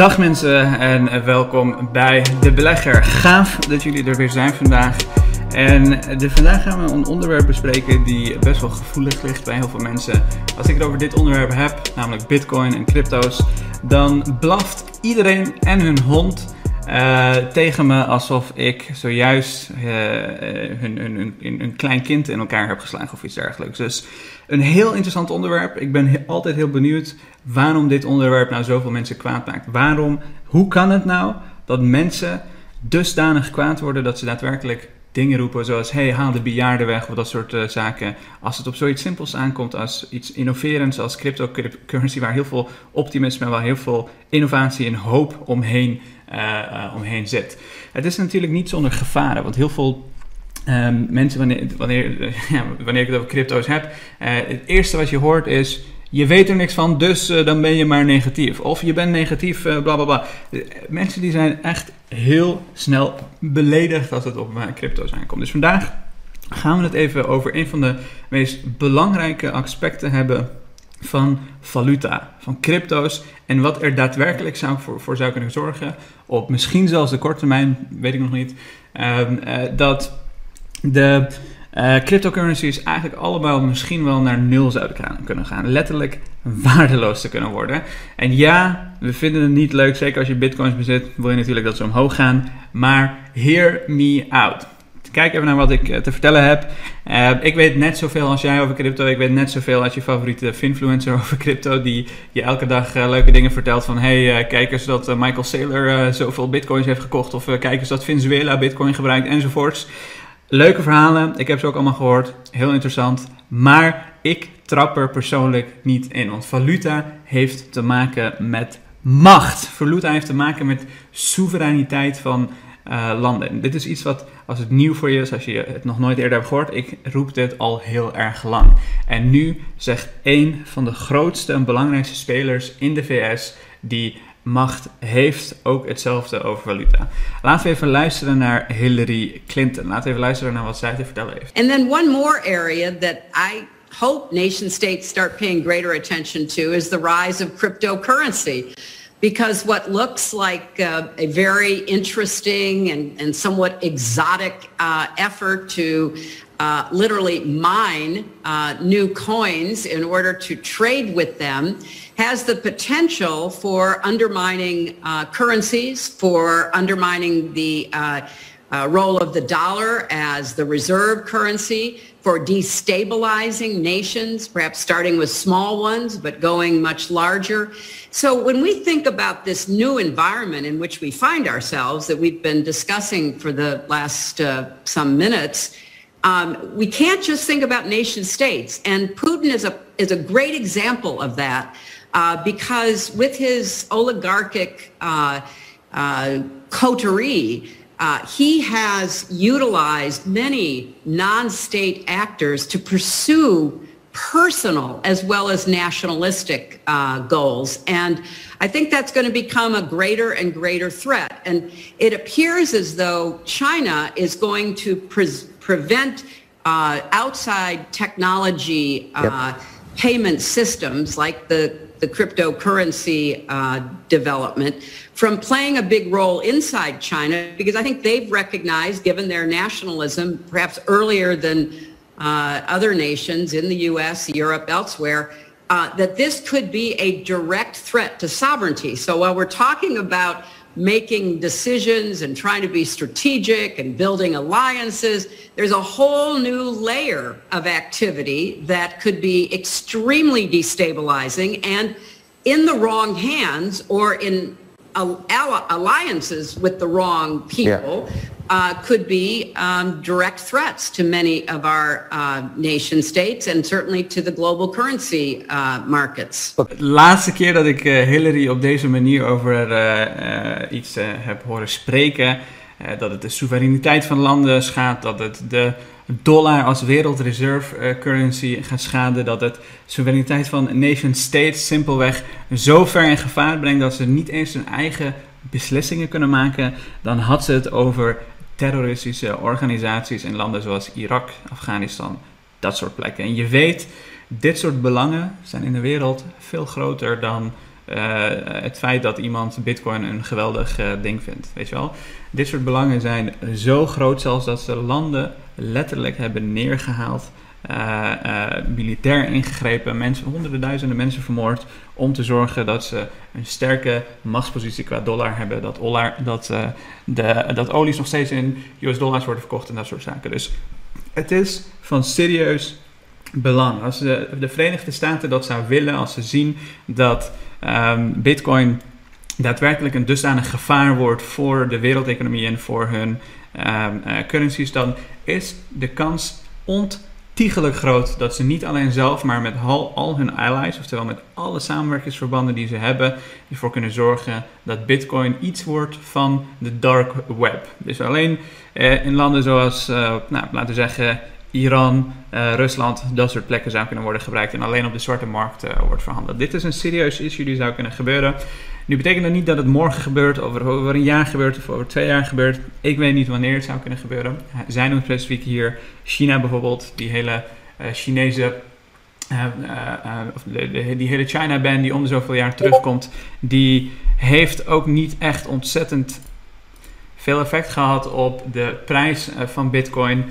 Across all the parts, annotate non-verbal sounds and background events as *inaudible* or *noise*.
Dag mensen en welkom bij De Belegger. Gaaf dat jullie er weer zijn vandaag. En de, vandaag gaan we een onderwerp bespreken die best wel gevoelig ligt bij heel veel mensen. Als ik het over dit onderwerp heb, namelijk bitcoin en crypto's, dan blaft iedereen en hun hond uh, tegen me alsof ik zojuist hun, hun, hun, hun, klein kind in elkaar heb geslagen of iets dergelijks. Dus een heel interessant onderwerp. Ik ben altijd heel benieuwd waarom dit onderwerp nou zoveel mensen kwaad maakt. Waarom, hoe kan het nou dat mensen dusdanig kwaad worden dat ze daadwerkelijk dingen roepen zoals hey, haal de bejaarden weg of dat soort uh, zaken. Als het op zoiets simpels aankomt als iets innoverends als cryptocurrency waar heel veel optimisme en waar heel veel innovatie en hoop omheen, uh, uh, omheen zit. Het is natuurlijk niet zonder gevaren, want heel veel Um, mensen, wanneer, wanneer, *laughs* ja, wanneer ik het over crypto's heb, het eerste wat je hoort is: je weet er niks van, dus uh, dan ben je maar negatief. Of je bent negatief, uh, bla bla bla. mensen die zijn echt heel snel beledigd als het op crypto's aankomt. Dus vandaag gaan we het even over een van de meest belangrijke aspecten hebben van valuta, van crypto's en wat er daadwerkelijk zou voor, voor zou kunnen zorgen, op misschien zelfs de korte termijn, weet ik nog niet, uh, dat de uh, cryptocurrencies eigenlijk allemaal misschien wel naar nul zouden kunnen gaan. Letterlijk waardeloos te kunnen worden. En ja, we vinden het niet leuk, zeker als je bitcoins bezit, wil je natuurlijk dat ze omhoog gaan. Maar hear me out. Kijk even naar wat ik te vertellen heb. Uh, ik weet net zoveel als jij over crypto. Ik weet net zoveel als je favoriete influencer *laughs* over crypto. Die je elke dag leuke dingen vertelt. Van hey, uh, kijk eens dat Michael Saylor zoveel bitcoins heeft gekocht. Of kijk eens dat Venezuela bitcoin gebruikt enzovoorts. Leuke verhalen, ik heb ze ook allemaal gehoord. Heel interessant. Maar ik trap er persoonlijk niet in. Want valuta heeft te maken met macht. Valuta heeft te maken met soevereiniteit van uh, landen. dit is iets wat, als het nieuw voor je is, als je het nog nooit eerder hebt gehoord, ik roep dit al heel erg lang. En nu zegt een van de grootste en belangrijkste spelers in de VS, die macht heeft ook hetzelfde over valuta. Laten we even luisteren naar Hillary Clinton. Laten we even luisteren naar wat zij te vertellen heeft. And then one more area that I hope nation states start paying greater attention to is the rise of cryptocurrency. Because what looks like uh, a very interesting and, and somewhat exotic uh, effort to uh, literally mine uh, new coins in order to trade with them has the potential for undermining uh, currencies, for undermining the uh, role of the dollar as the reserve currency, for destabilizing nations, perhaps starting with small ones, but going much larger. So when we think about this new environment in which we find ourselves that we've been discussing for the last uh, some minutes, um, we can't just think about nation states. And Putin is a, is a great example of that uh, because with his oligarchic uh, uh, coterie, uh, he has utilized many non-state actors to pursue personal as well as nationalistic uh, goals. And I think that's going to become a greater and greater threat. And it appears as though China is going to pre- prevent uh, outside technology uh, yep. payment systems like the, the cryptocurrency uh, development from playing a big role inside China because I think they've recognized, given their nationalism, perhaps earlier than uh, other nations in the U.S., Europe, elsewhere, uh, that this could be a direct threat to sovereignty. So while we're talking about making decisions and trying to be strategic and building alliances, there's a whole new layer of activity that could be extremely destabilizing and in the wrong hands or in alliances with the wrong people yeah. Uh, could be um, direct threats to many of our uh, nation states and certainly to the global currency uh, markets. Laatste keer dat ik uh, Hillary op deze manier over uh, uh, iets heb horen spreken, dat het de soevereiniteit van landen schaadt, dat het de dollar als wereldreserve currency gaat schaden. Dat het soevereiniteit van nation states simpelweg zo ver in gevaar brengt dat ze niet eens hun eigen beslissingen kunnen maken. Dan had ze het over terroristische organisaties in landen zoals Irak, Afghanistan, dat soort plekken. En je weet, dit soort belangen zijn in de wereld veel groter dan het feit dat iemand Bitcoin een geweldig ding vindt. Weet je wel? Dit soort belangen zijn zo groot zelfs dat ze landen letterlijk hebben neergehaald. Uh, militair ingegrepen, mensen, honderden duizenden mensen vermoord. Om te zorgen dat ze een sterke machtspositie qua dollar hebben. Dat, dollar, dat, uh, de, dat olies nog steeds in US dollars worden verkocht en dat soort zaken. Dus het is van serieus belang. Als de, de Verenigde Staten dat zou willen, als ze zien dat um, Bitcoin daadwerkelijk een dusdanig gevaar wordt voor de wereldeconomie en voor hun um, currencies, dan is de kans ontiegelijk groot dat ze niet alleen zelf, maar met al, al hun allies, oftewel met alle samenwerkingsverbanden die ze hebben, ervoor kunnen zorgen dat Bitcoin iets wordt van de dark web. Dus alleen eh, in landen zoals, uh, nou, laten we zeggen, Iran, uh, Rusland, dat soort plekken zou kunnen worden gebruikt en alleen op de zwarte markt uh, wordt verhandeld. Dit is een serieus issue die zou kunnen gebeuren. Nu betekent dat niet dat het morgen gebeurt, over, over een jaar gebeurt of over twee jaar gebeurt. Ik weet niet wanneer het zou kunnen gebeuren. Zij noemt specifiek hier China bijvoorbeeld, die hele Chinese of de, de, die hele China-ban die om de zoveel jaar terugkomt, die heeft ook niet echt ontzettend veel effect gehad op de prijs van Bitcoin.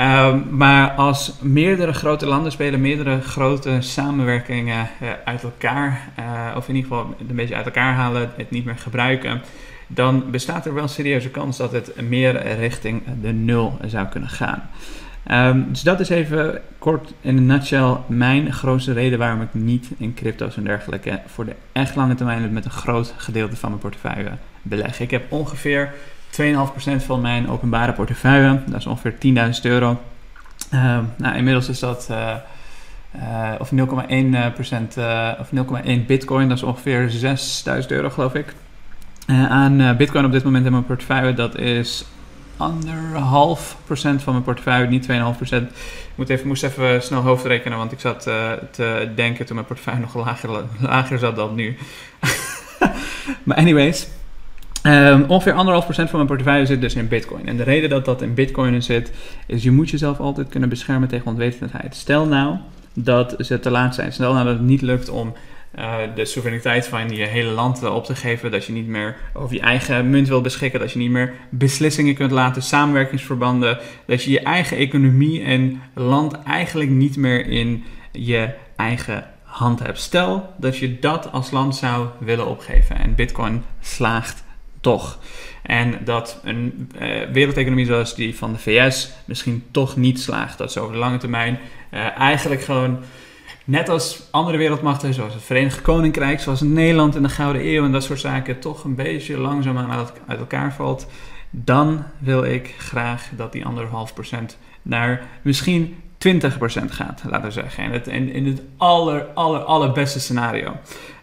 Um, maar als meerdere grote landen spelen, meerdere grote samenwerkingen uh, uit elkaar, uh, of in ieder geval een beetje uit elkaar halen, het niet meer gebruiken, dan bestaat er wel een serieuze kans dat het meer richting de nul zou kunnen gaan. Um, dus dat is even kort in een nutshell mijn grootste reden waarom ik niet in crypto's en dergelijke voor de echt lange termijn met een groot gedeelte van mijn portefeuille beleg. Ik heb ongeveer 2,5% van mijn openbare portefeuille. Dat is ongeveer 10.000 euro. Uh, nou, inmiddels is dat uh, uh, of 0,1% of 0,1 bitcoin. Dat is ongeveer 6.000 euro geloof ik. aan bitcoin op dit moment in mijn portefeuille. Dat is anderhalf procent van mijn portefeuille, niet 2,5 procent. Ik moet even, moest even snel hoofdrekenen, want ik zat te denken toen mijn portefeuille nog lager, lager zat dan nu. *laughs* maar anyways, Um, ongeveer anderhalf procent van mijn portefeuille zit dus in bitcoin. En de reden dat dat in bitcoin zit, is je moet jezelf altijd kunnen beschermen tegen onwetendheid. Stel nou dat ze te laat zijn. Stel nou dat het niet lukt om uh, de soevereiniteit van je hele land op te geven. Dat je niet meer over je eigen munt wil beschikken. Dat je niet meer beslissingen kunt laten, samenwerkingsverbanden. Dat je je eigen economie en land eigenlijk niet meer in je eigen hand hebt. Stel dat je dat als land zou willen opgeven en Bitcoin slaagt toch. En dat een uh, wereldeconomie zoals die van de VS misschien toch niet slaagt. Dat ze over de lange termijn uh, eigenlijk gewoon, net als andere wereldmachten, zoals het Verenigd Koninkrijk, zoals Nederland in de Gouden Eeuw en dat soort zaken, toch een beetje langzaamaan uit, uit elkaar valt. Dan wil ik graag dat die anderhalf procent naar misschien 20% gaat, laten we zeggen. In het, in, het aller, aller, allerbeste scenario.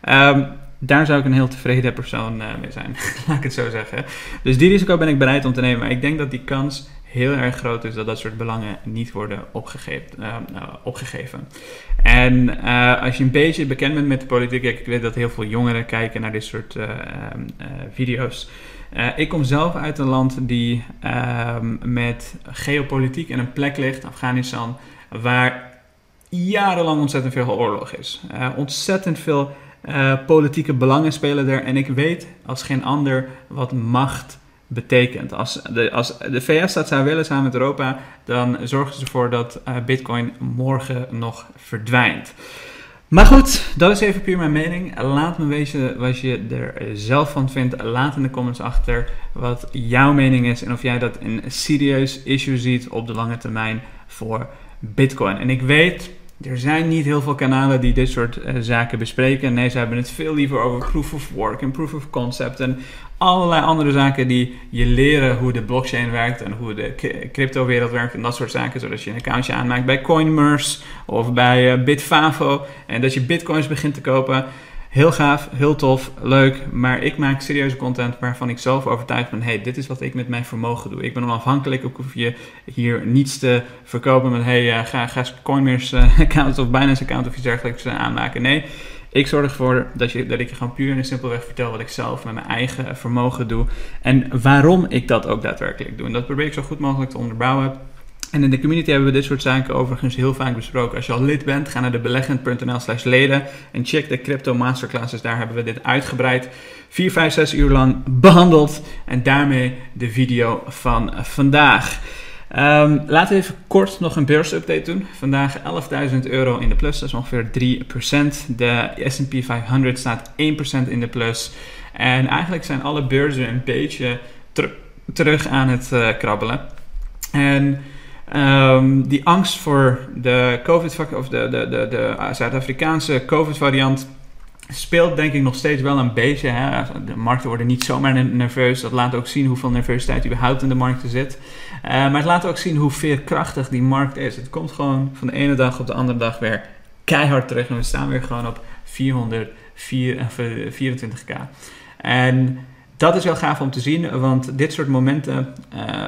Um, daar zou ik een heel tevreden persoon uh, mee zijn, *laughs* laat ik het zo zeggen. Dus die risico ben ik bereid om te nemen. Maar ik denk dat die kans heel erg groot is dat dat soort belangen niet worden opgegeven. Uh, uh, opgegeven. En als je een beetje bekend bent met de politiek, ik weet dat heel veel jongeren kijken naar dit soort ehm, video's. ik kom zelf uit een land die ehm, met geopolitiek in een plek ligt, Afghanistan, waar jarenlang ontzettend veel oorlog is. ontzettend veel uh, politieke belangen spelen er. En ik weet als geen ander wat macht betekent. Als de, als de VS dat zou willen samen met Europa, dan zorgen ze ervoor dat uh, Bitcoin morgen nog verdwijnt. Maar goed, dat is even puur mijn mening. Laat me weten wat je er zelf van vindt. Laat in de comments achter wat jouw mening is en of jij dat een serieus issue ziet op de lange termijn voor Bitcoin. En ik weet er zijn niet heel veel kanalen die dit soort uh, zaken bespreken. Nee, ze hebben het veel liever over proof of work en proof of concept en allerlei andere zaken die je leren hoe de blockchain werkt en hoe de crypto-wereld werkt en dat soort zaken. Zodat je een accountje aanmaakt bij Coinmerse of bij uh, Bitfavo en dat je bitcoins begint te kopen. Heel gaaf, heel tof, leuk, maar ik maak serieuze content waarvan ik zelf overtuigd ben, hey, dit is wat ik met mijn vermogen doe. Ik ben onafhankelijk, ik hoef je hier niets te verkopen met, hey, uh, ga, ga Coinmeers *laughs* uh, account of Binance account of iets dergelijks uh, aanmaken. Nee, ik zorg ervoor dat, je, dat ik je gewoon puur en simpelweg vertel wat ik zelf met mijn eigen vermogen doe en waarom ik dat ook daadwerkelijk doe. En dat probeer ik zo goed mogelijk te onderbouwen. En in de community hebben we dit soort zaken overigens heel vaak besproken. Als je al lid bent, ga naar de beleggend.nl slash leden en check de crypto masterclasses. Daar hebben we dit uitgebreid 4, 5, 6 uur lang behandeld. En daarmee de video van vandaag. Um, laten we even kort nog een beursupdate doen. Vandaag 11.000 euro in de plus, dat is ongeveer 3%. De S&P 500 staat 1% in de plus. En eigenlijk zijn alle beurzen een beetje ter terug aan het uh, krabbelen. En um, die angst voor de COVID of de, de, de, de Zuid-Afrikaanse COVID-variant speelt denk ik nog steeds wel een beetje. Hè. De markten worden niet zomaar nerveus. Dat laat ook zien hoeveel nervositeit überhaupt in de markten zit. Uh, maar het laat ook zien hoe veerkrachtig die markt is. Het komt gewoon van de ene dag op de andere dag weer keihard terug. En we staan weer gewoon op 424k. En dat is wel gaaf om te zien, want dit soort momenten, uh,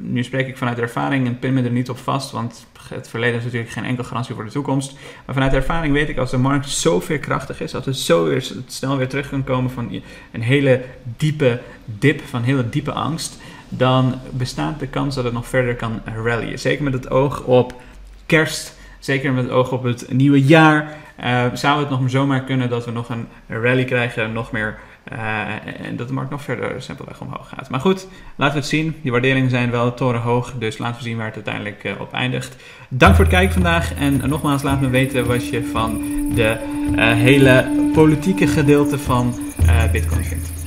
nu spreek ik vanuit ervaring en pin me er niet op vast, want het verleden is natuurlijk geen enkel garantie voor de toekomst. Maar vanuit ervaring weet ik als de markt zo veerkrachtig is, als het zo weer snel weer terug kan komen van een hele diepe dip, van hele diepe angst, dan bestaat de kans dat het nog verder kan rallyen. Zeker met het oog op kerst, zeker met het oog op het nieuwe jaar, uh, zou het nog zomaar kunnen dat we nog een rally krijgen, nog meer uh, en dat de markt nog verder simpelweg omhoog gaat. Maar goed, laten we het zien. Die waarderingen zijn wel torenhoog. Dus laten we zien waar het uiteindelijk uh, op eindigt. Dank voor het kijken vandaag. En nogmaals, laat me weten wat je van de uh, hele politieke gedeelte van Bitcoin vindt.